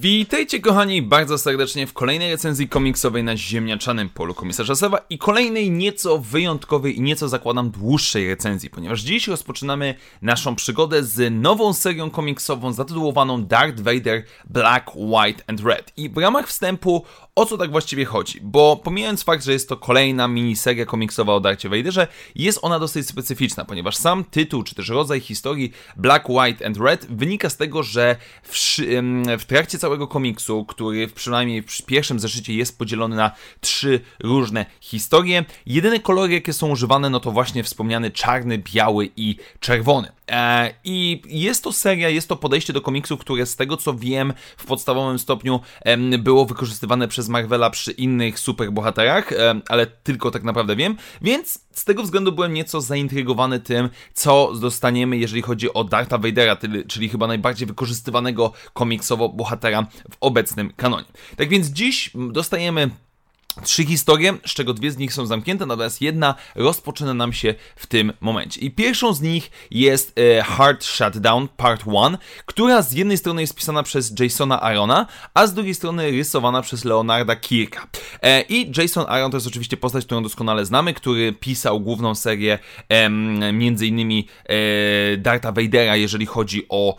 Witajcie kochani bardzo serdecznie w kolejnej recenzji komiksowej na ziemniaczanym polu komisarza Sewa i kolejnej nieco wyjątkowej i nieco zakładam dłuższej recenzji, ponieważ dziś rozpoczynamy naszą przygodę z nową serią komiksową zatytułowaną Darth Vader Black, White and Red. I w ramach wstępu o co tak właściwie chodzi, bo pomijając fakt, że jest to kolejna miniseria komiksowa o Darcie Vaderze, jest ona dosyć specyficzna, ponieważ sam tytuł czy też rodzaj historii Black, White and Red wynika z tego, że w, w trakcie całego komiksu, który przynajmniej w pierwszym zeszycie jest podzielony na trzy różne historie. Jedyne kolory, jakie są używane, no to właśnie wspomniany czarny, biały i czerwony. E, I jest to seria, jest to podejście do komiksu, które z tego co wiem w podstawowym stopniu było wykorzystywane przez Marvela przy innych superbohaterach, ale tylko tak naprawdę wiem, więc z tego względu byłem nieco zaintrygowany tym, co dostaniemy, jeżeli chodzi o Dartha Vadera, czyli chyba najbardziej wykorzystywanego komiksowo bohatera w obecnym kanonie. Tak więc dziś dostajemy trzy historie, z czego dwie z nich są zamknięte, natomiast jedna rozpoczyna nam się w tym momencie. I pierwszą z nich jest e, Hard Shutdown Part 1, która z jednej strony jest pisana przez Jasona Arona, a z drugiej strony rysowana przez Leonarda Kirka. E, I Jason Aaron to jest oczywiście postać, którą doskonale znamy, który pisał główną serię e, między innymi e, Darta Vadera, jeżeli chodzi o,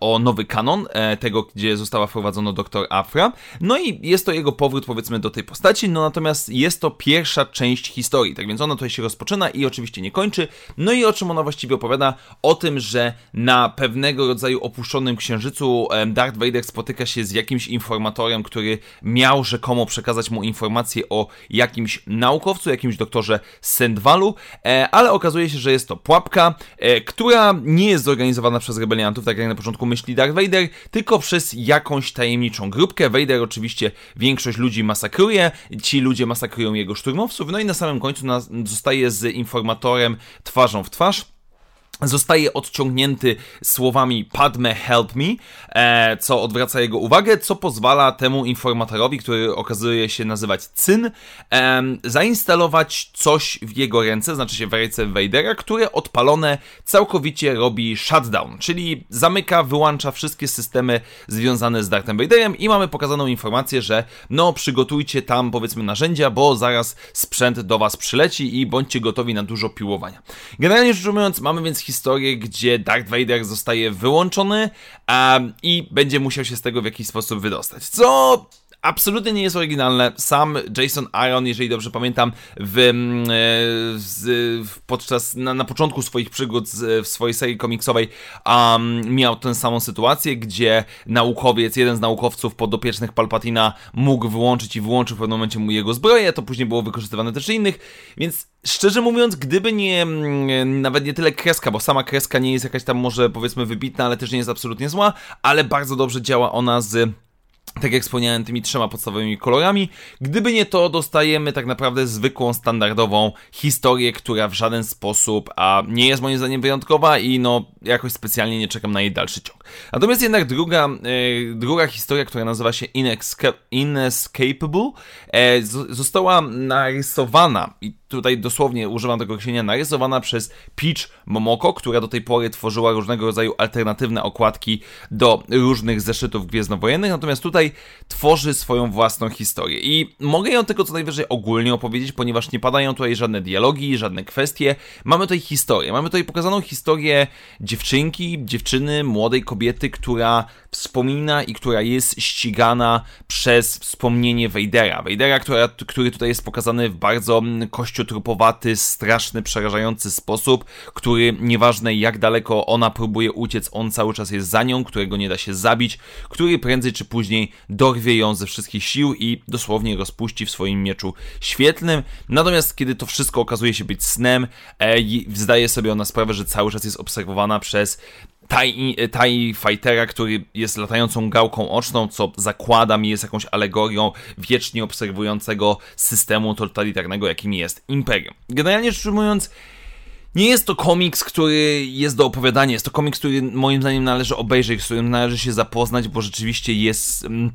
o nowy kanon, e, tego, gdzie została wprowadzona Doktor Afra. No i jest to jego powrót, powiedzmy, do tej postaci, no natomiast jest to pierwsza część historii, tak więc ona tutaj się rozpoczyna i oczywiście nie kończy. No i o czym ona właściwie opowiada? O tym, że na pewnego rodzaju opuszczonym księżycu Darth Vader spotyka się z jakimś informatorem, który miał rzekomo przekazać mu informacje o jakimś naukowcu, jakimś doktorze Sendwalu, e, ale okazuje się, że jest to pułapka, e, która nie jest zorganizowana przez rebeliantów, tak jak na początku myśli Darth Vader, tylko przez jakąś tajemniczą grupkę. Vader oczywiście większość ludzi masakruje, ci ludzie masakrują jego szturmowców, no i na samym końcu zostaje z informatorem twarzą w twarz zostaje odciągnięty słowami Padme help me, e, co odwraca jego uwagę, co pozwala temu informatorowi, który okazuje się nazywać Cyn, e, zainstalować coś w jego ręce, znaczy się w ręce Vadera, które odpalone całkowicie robi shutdown, czyli zamyka, wyłącza wszystkie systemy związane z Darthem Vaderem i mamy pokazaną informację, że no przygotujcie tam powiedzmy narzędzia, bo zaraz sprzęt do was przyleci i bądźcie gotowi na dużo piłowania. Generalnie rzecz ujmując, mamy więc historię, gdzie Darth Vader zostaje wyłączony um, i będzie musiał się z tego w jakiś sposób wydostać. Co absolutnie nie jest oryginalne. Sam Jason Aaron, jeżeli dobrze pamiętam, w, mm, w, podczas, na, na, początku swoich przygód w swojej serii komiksowej um, miał tę samą sytuację, gdzie naukowiec, jeden z naukowców podopiecznych Palpatina mógł wyłączyć i wyłączył w pewnym momencie mu jego zbroję, to później było wykorzystywane też innych, więc szczerze mówiąc, gdyby nie, mm, nawet nie tyle kreska, bo sama kreska nie jest jakaś tam może powiedzmy wybitna, ale też nie jest absolutnie zła, ale bardzo dobrze działa ona z tak jak wspomniałem, tymi trzema podstawowymi kolorami. Gdyby nie to, dostajemy tak naprawdę zwykłą, standardową historię, która w żaden sposób a nie jest moim zdaniem wyjątkowa i no jakoś specjalnie nie czekam na jej dalszy ciąg. Natomiast jednak druga, e, druga historia, która nazywa się Inesca Inescapable, e, została narysowana i tutaj dosłownie używam tego określenia, narysowana przez Peach Momoko, która do tej pory tworzyła różnego rodzaju alternatywne okładki do różnych zeszytów gwiezdnowojennych, natomiast tutaj tworzy swoją własną historię. I mogę ją tylko co najwyżej ogólnie opowiedzieć, ponieważ nie padają tutaj żadne dialogi, żadne kwestie. Mamy tutaj historię. Mamy tutaj pokazaną historię dziewczynki, dziewczyny, młodej kobiety, która wspomina i która jest ścigana przez wspomnienie. Vadera, która, który tutaj jest pokazany w bardzo kościotrupowaty, straszny, przerażający sposób, który nieważne jak daleko ona próbuje uciec, on cały czas jest za nią, którego nie da się zabić, który prędzej czy później dorwie ją ze wszystkich sił i dosłownie rozpuści w swoim mieczu świetlnym. Natomiast kiedy to wszystko okazuje się być snem, e, zdaje sobie ona sprawę, że cały czas jest obserwowana przez TIE, Fightera, który jest latającą gałką oczną, co zakładam jest jakąś alegorią wiecznie obserwującego systemu totalitarnego, jakim jest Imperium. Generalnie rzecz ujmując, nie jest to komiks, który jest do opowiadania, jest to komiks, który moim zdaniem należy obejrzeć, z którym należy się zapoznać, bo rzeczywiście jest... Mm,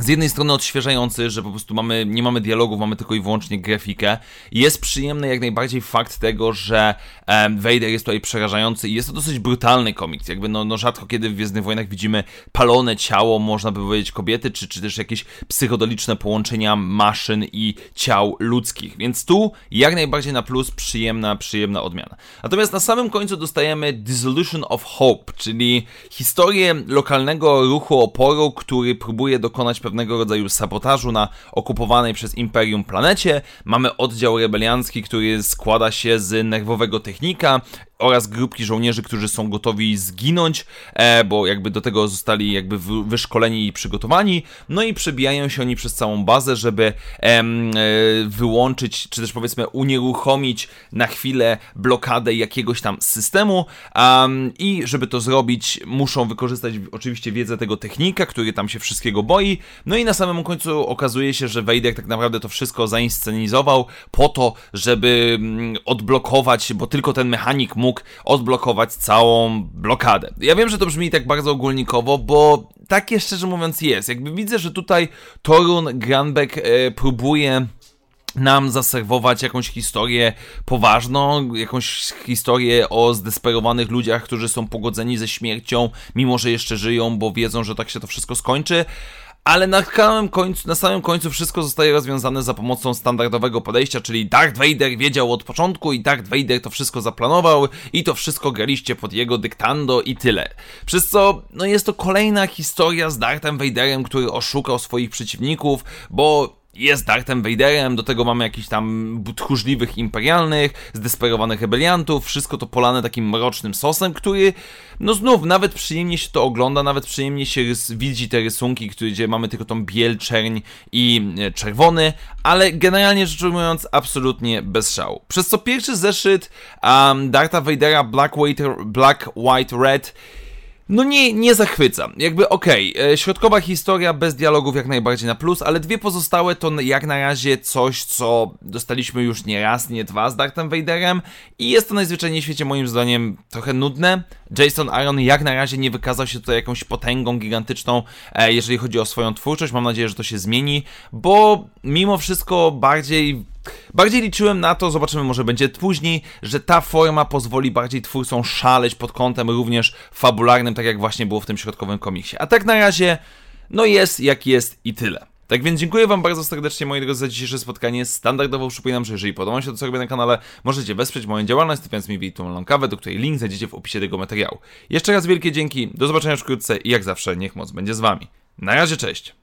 z jednej strony odświeżający, że po prostu mamy, nie mamy dialogów, mamy tylko i wyłącznie grafikę. Jest przyjemny jak najbardziej fakt tego, że um, Vader jest tutaj przerażający i jest to dosyć brutalny komiks. Jakby no, no rzadko kiedy w Gwiezdnych Wojnach widzimy palone ciało, można by powiedzieć kobiety, czy, czy też jakieś psychodoliczne połączenia maszyn i ciał ludzkich. Więc tu jak najbardziej na plus przyjemna, przyjemna odmiana. Natomiast na samym końcu dostajemy Dissolution of Hope, czyli historię lokalnego ruchu oporu, który próbuje dokonać pewnego rodzaju sabotażu na okupowanej przez Imperium planecie. Mamy oddział rebeliancki, który składa się z nerwowego technika, oraz grupki żołnierzy, którzy są gotowi zginąć, e, bo jakby do tego zostali jakby wyszkoleni i przygotowani, no i przebijają się oni przez całą bazę, żeby e, wyłączyć, czy też powiedzmy unieruchomić na chwilę blokadę jakiegoś tam systemu. I żeby to zrobić muszą wykorzystać oczywiście wiedzę tego technika, który tam się wszystkiego boi, no i na samym końcu okazuje się, że Vader tak naprawdę to wszystko zainscenizował po to, żeby mm, odblokować, bo tylko ten mechanik mógł mógł odblokować całą blokadę. Ja wiem, że to brzmi tak bardzo ogólnikowo, bo takie szczerze mówiąc jest. Jakby widzę, że tutaj Torun Granbeck e, próbuje nam zaserwować jakąś historię poważną, jakąś historię o zdesperowanych ludziach, którzy są pogodzeni ze śmiercią, mimo że jeszcze żyją, bo wiedzą, że tak się to wszystko skończy, ale na samym, końcu, na samym końcu wszystko zostaje rozwiązane za pomocą standardowego podejścia, czyli Darth Vader wiedział od początku i Darth Vader to wszystko zaplanował i to wszystko graliście pod jego dyktando i tyle. Przez co, no jest to kolejna historia z Darthem Vaderem, który oszukał swoich przeciwników, bo jest Darthem Vaderem, do tego mamy jakichś tam tchórzliwych imperialnych, zdesperowanych rebeliantów, wszystko to polane takim mrocznym sosem, który, no znów, nawet przyjemnie się to ogląda, nawet przyjemnie się rys- widzi te rysunki, gdzie mamy tylko tą biel, czerń i e, czerwony, ale generalnie rzecz ujmując, absolutnie bez szału. Przez co pierwszy zeszyt um, Dartha Vadera Black, White, Black, White, Red no nie, nie zachwyca. Jakby okej, okay, e, środkowa historia bez dialogów jak najbardziej na plus, ale dwie pozostałe to jak na razie coś, co dostaliśmy już nie raz, nie dwa z Darthem Vaderem i jest to najzwyczajniej w świecie moim zdaniem trochę nudne. Jason Aaron jak na razie nie wykazał się tutaj jakąś potęgą gigantyczną, e, jeżeli chodzi o swoją twórczość. Mam nadzieję, że to się zmieni, bo mimo wszystko bardziej Bardziej liczyłem na to, zobaczymy może będzie później, że ta forma pozwoli bardziej twórcom szaleć pod kątem również fabularnym, tak jak właśnie było w tym środkowym komiksie. A tak na razie, no jest jak jest i tyle. Tak więc dziękuję Wam bardzo serdecznie, moi drodzy, za dzisiejsze spotkanie. Standardowo przypominam, że jeżeli podoba się to, co robię na kanale, możecie wesprzeć moją działalność, stawiając mi wirtualną kawę, do której link znajdziecie w opisie tego materiału. Jeszcze raz wielkie dzięki, do zobaczenia wkrótce i jak zawsze, niech moc będzie z Wami. Na razie, cześć!